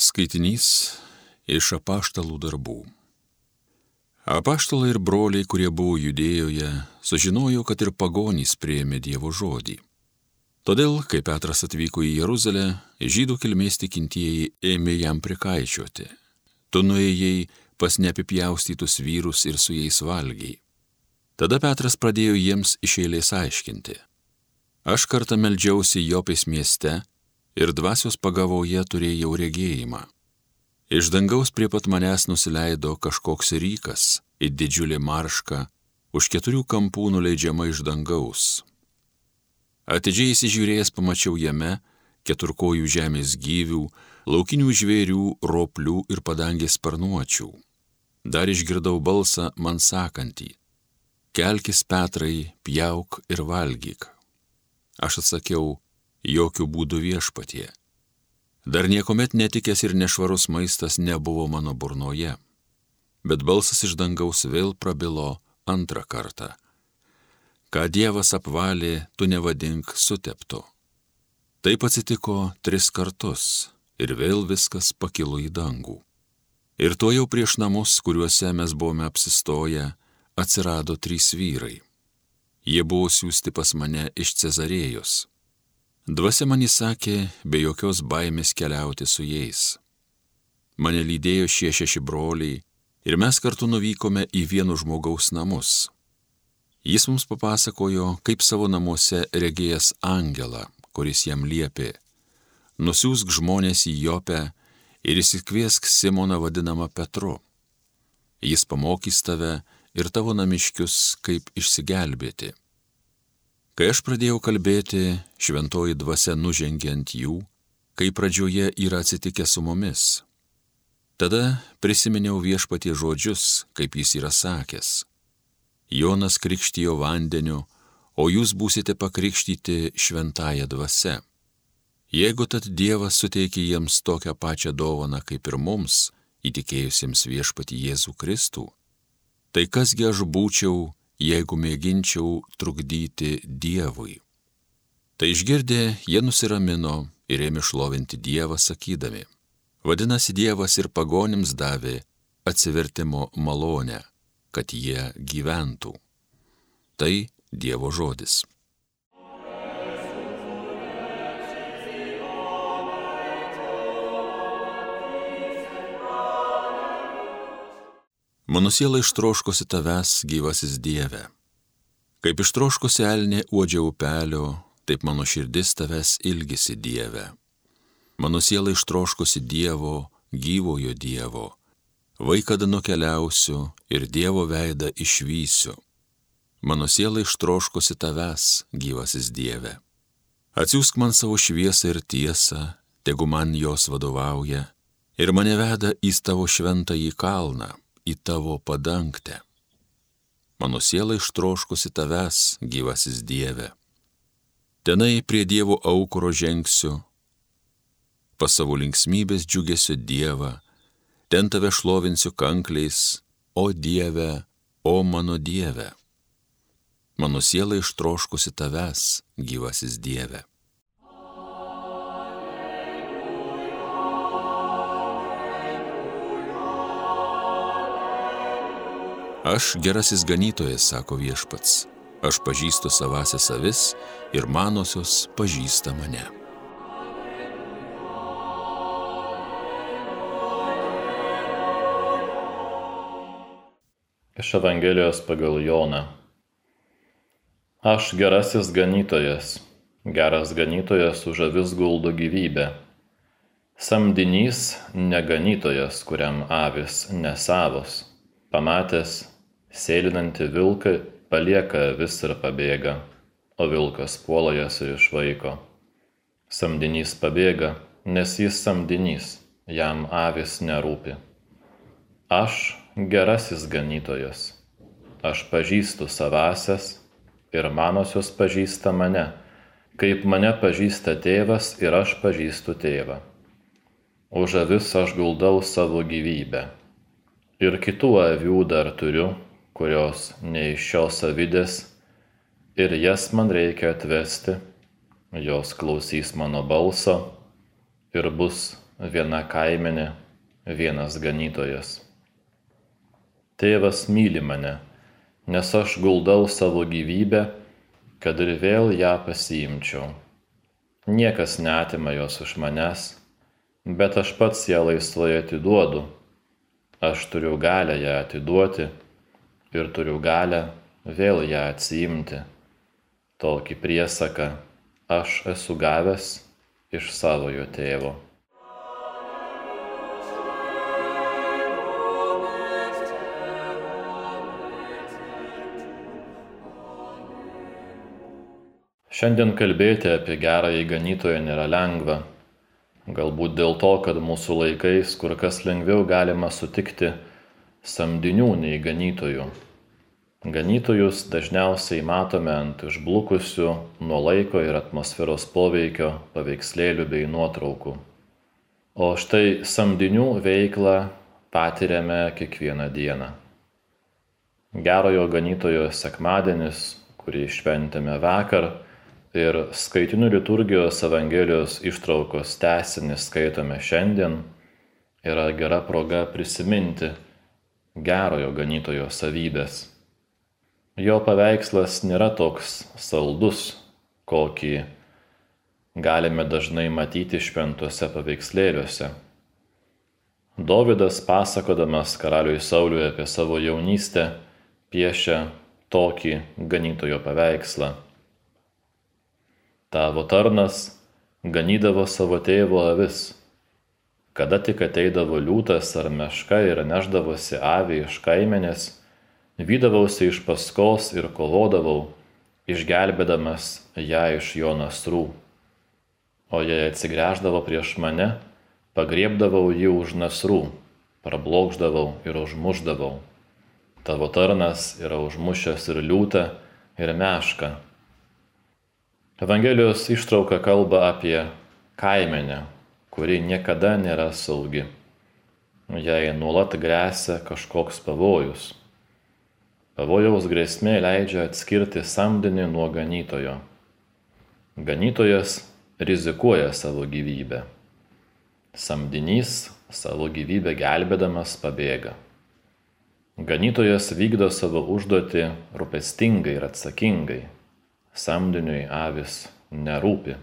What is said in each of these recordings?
Skaitinys iš apaštalų darbų. Apaštalai ir broliai, kurie buvo judėjoje, sužinojo, kad ir pagonys prieėmė Dievo žodį. Todėl, kai Petras atvyko į Jeruzalę, žydų kilmės tikintieji ėmė jam prikaičiuoti. Tu nuėjai pas neapipjaustytus vyrus ir su jais valgiai. Tada Petras pradėjo jiems iš eilės aiškinti. Aš kartą meldžiausi Jopės mieste ir dvasios pagavoje turėjau regėjimą. Iš dangaus prie pat manęs nusileido kažkoks rykas, į didžiulį maršką, už keturių kampų nuleidžiama iš dangaus. Atidžiai įsižiūrėjęs pamačiau jame keturkojų žemės gyvių, laukinių žvėrių, roplių ir padangės sparnuočių. Dar išgirdau balsą man sakantį - Kelkis Petrai, pjauk ir valgyk. Aš atsakiau, jokių būdų viešpatie. Dar niekuomet netikęs ir nešvarus maistas nebuvo mano burnoje. Bet balsas iš dangaus vėl prabilo antrą kartą. Ką Dievas apvalė, tu nevadink suteptu. Taip atsitiko tris kartus ir vėl viskas pakilo į dangų. Ir to jau prieš namus, kuriuose mes buvome apsistoję, atsirado trys vyrai. Jie buvo siūsti pas mane iš Cezarėjos. Dvasia man įsakė be jokios baimės keliauti su jais. Mane lydėjo šie šeši broliai ir mes kartu nuvykome į vieno žmogaus namus. Jis mums papasakojo, kaip savo namuose regėjęs angelą, kuris jam liepė - nusiųsk žmonės į Jopę ir įsikviesk Simoną vadinamą Petru. Jis pamokys tave ir tavo namiškius, kaip išsigelbėti. Kai aš pradėjau kalbėti, šventoji dvasia nužengė ant jų, kai pradžioje yra atsitikę su mumis. Tada prisiminiau viešpatie žodžius, kaip jis yra sakęs. Jonas krikštijo vandeniu, o jūs būsite pakrikštyti šventąją dvasę. Jeigu tad Dievas suteikia jiems tokią pačią dovaną kaip ir mums, įtikėjusiems viešpati Jėzų Kristų, tai kasgi aš būčiau jeigu mėginčiau trukdyti Dievui. Tai išgirdę, jie nusiramino ir ėmė šlovinti Dievą sakydami, vadinasi Dievas ir pagonims davė atsivertimo malonę, kad jie gyventų. Tai Dievo žodis. Mano siela ištroškosi tavęs, gyvasis Dieve. Kaip ištroškosi elnė uodžia upelio, taip mano širdis tavęs ilgisi Dieve. Mano siela ištroškosi Dievo, gyvojo Dievo. Vaikada nukeliausiu ir Dievo veidą išvysiu. Mano siela ištroškosi tavęs, gyvasis Dieve. Atsiųsk man savo šviesą ir tiesą, tegu man jos vadovauja, ir mane veda į tavo šventąjį kalną į tavo padangtę. Mano siela ištroškusi tavęs, gyvasis Dieve. Tenai prie Dievo aukuro žengsiu, pas savo linksmybės džiugesio Dievą, ten tave šlovinsiu kankliais, o Dieve, o mano Dieve. Mano siela ištroškusi tavęs, gyvasis Dieve. Aš gerasis ganytojas, sako viešpats, aš pažįstu savasias avis ir manosios pažįsta mane. Iš Evangelijos pagal Joną. Aš gerasis ganytojas, geras ganytojas už avis guldo gyvybę. Samdinys neganytojas, kuriam avis nesavos pamatęs sėlinantį vilką palieka avis ir pabėga, o vilkas puola jas ir išvaiko. Samdinys pabėga, nes jis samdinys, jam avis nerūpi. Aš gerasis ganytojas, aš pažįstu savasias ir manosios pažįsta mane, kaip mane pažįsta tėvas ir aš pažįstu tėvą. Už avis aš guldau savo gyvybę ir kitų avių dar turiu, kurios ne iš šios avidės, ir jas man reikia atvesti, jos klausys mano balso ir bus viena kaimenė, vienas ganytojas. Tėvas myli mane, nes aš guldau savo gyvybę, kad ir vėl ją pasiimčiau. Niekas netima jos iš manęs, bet aš pats ją laisvai atiduodu. Aš turiu galę ją atiduoti ir turiu galę vėl ją atsiimti. Tokį priesaką aš esu gavęs iš savojo tėvo. Šiandien kalbėti apie gerąjį ganytoją nėra lengva. Galbūt dėl to, kad mūsų laikais kur kas lengviau galima sutikti samdinių nei ganytojų. Ganytojus dažniausiai matome ant išblukusių nuo laiko ir atmosferos poveikio paveikslėlių bei nuotraukų. O štai samdinių veiklą patiriame kiekvieną dieną. Gerojo ganytojo sekmadienis, kurį šventėme vakar, ir skaitinių liturgijos Evangelijos ištraukos tesinį skaitome šiandien, yra gera proga prisiminti gerojo ganytojo savybės. Jo paveikslas nėra toks saldus, kokį galime dažnai matyti šventuose paveikslėliuose. Dovydas pasakodamas karaliui Sauliui apie savo jaunystę piešia tokį ganytojo paveikslą Tavo tarnas ganydavo savo tėvo avis. Kada tik ateidavo liūtas ar meška ir neždavosi avį iš kaimenės, vydavausi iš paskos ir kovodavau, išgelbėdamas ją iš jo nasrų. O jei atsigręždavo prieš mane, pagriebdavau jį už nasrų, prablokždavau ir užmuždavau. Tavo tarnas yra užmušęs ir liūtą, ir mešką Evangelijos ištrauka kalba apie kaimenę, kuri niekada nėra saugi. Jai nuolat grėsia kažkoks pavojus. Pavojaus grėsmė leidžia atskirti samdinį nuo ganytojo. Ganytojas rizikuoja savo gyvybę. Samdinys savo gyvybę gelbėdamas pabėga. Ganytojas vykdo savo užduotį rūpestingai ir atsakingai samdiniui avis nerūpi.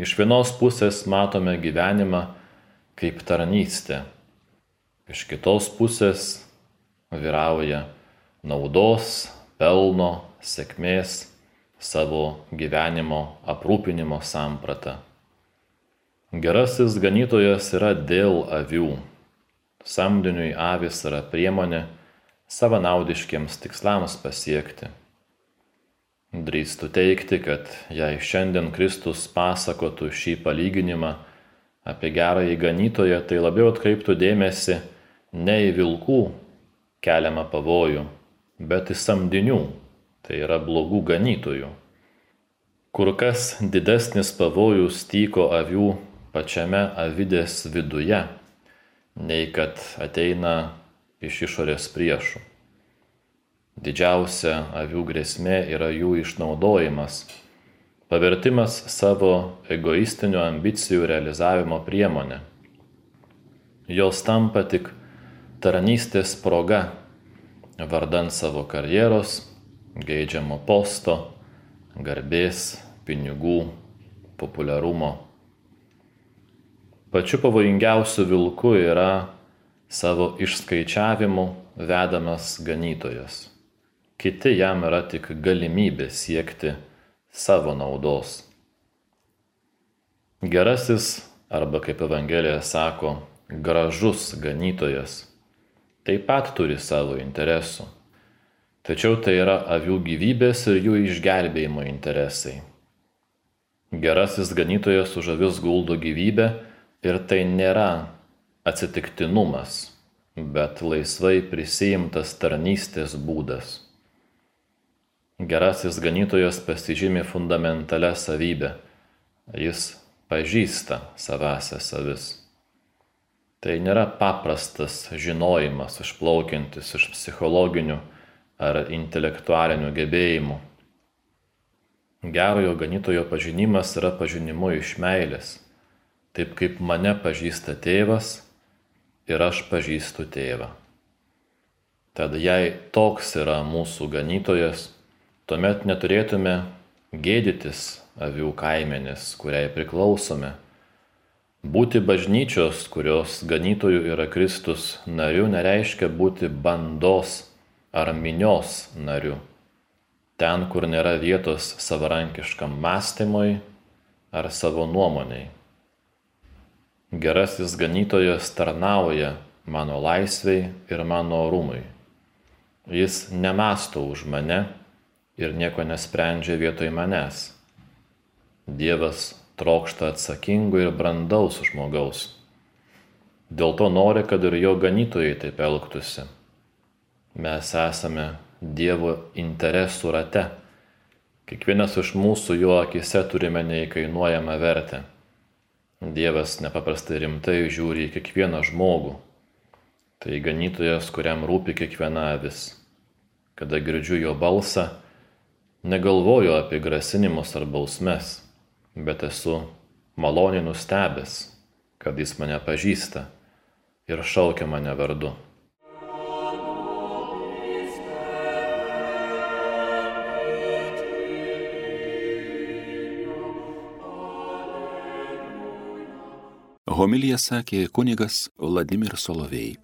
Iš vienos pusės matome gyvenimą kaip tarnystė, iš kitos pusės vyrauja naudos, pelno, sėkmės, savo gyvenimo aprūpinimo samprata. Gerasis ganytojas yra dėl avių. Samdiniui avis yra priemonė savanaudiškiems tikslams pasiekti. Drįstu teikti, kad jei šiandien Kristus pasakotų šį palyginimą apie gerąjį ganytoją, tai labiau atkreiptų dėmesį ne į vilkų keliamą pavojų, bet į samdinių, tai yra blogų ganytojų. Kur kas didesnis pavojus tyko avių pačiame avidės viduje, nei kad ateina iš išorės priešų. Didžiausia avių grėsmė yra jų išnaudojimas, pavertimas savo egoistinių ambicijų realizavimo priemonė. Jos tampa tik tarnystės proga, vardan savo karjeros, geidžiamo posto, garbės, pinigų, populiarumo. Pačiu pavojingiausiu vilku yra savo išskaičiavimu vedamas ganytojas kiti jam yra tik galimybė siekti savo naudos. Gerasis, arba kaip Evangelija sako, gražus ganytojas, taip pat turi savo interesų. Tačiau tai yra avių gyvybės ir jų išgelbėjimo interesai. Gerasis ganytojas už avis guldo gyvybę ir tai nėra atsitiktinumas, bet laisvai prisijimtas tarnystės būdas. Gerasis ganytojas pasižymi fundamentalią savybę. Jis pažįsta savęsias savis. Tai nėra paprastas žinojimas išplaukiantis iš psichologinių ar intelektualinių gebėjimų. Gerojo ganytojo pažinimas yra pažinimu iš meilės, taip kaip mane pažįsta tėvas ir aš pažįstu tėvą. Tad jei toks yra mūsų ganytojas, tuomet neturėtume gėdytis avių kaimenės, kuriai priklausome. Būti bažnyčios, kurios ganytojų yra Kristus nariu, nereiškia būti bandos ar minios nariu. Ten, kur nėra vietos savarankiškam mąstymui ar savo nuomoniai. Gerasis ganytojas tarnauja mano laisviai ir mano orumui. Jis nemasto už mane ir nieko nesprendžia vietoj manęs. Dievas trokšta atsakingo ir brandaus žmogaus. Dėl to nori, kad ir jo ganytojai taip elgtųsi. Mes esame Dievo interesų rate. Kiekvienas iš mūsų jo akise turime neįkainuojamą vertę. Dievas nepaprastai rimtai žiūri į kiekvieną žmogų. Tai ganytojas, kuriam rūpi kiekviena avis. Kada girdžiu jo balsą, negalvoju apie grasinimus ar bausmes bet esu maloniai nustebęs, kad jis mane pažįsta ir šaukia mane vardu. Homilija sakė kunigas Vladimir Solovėjai.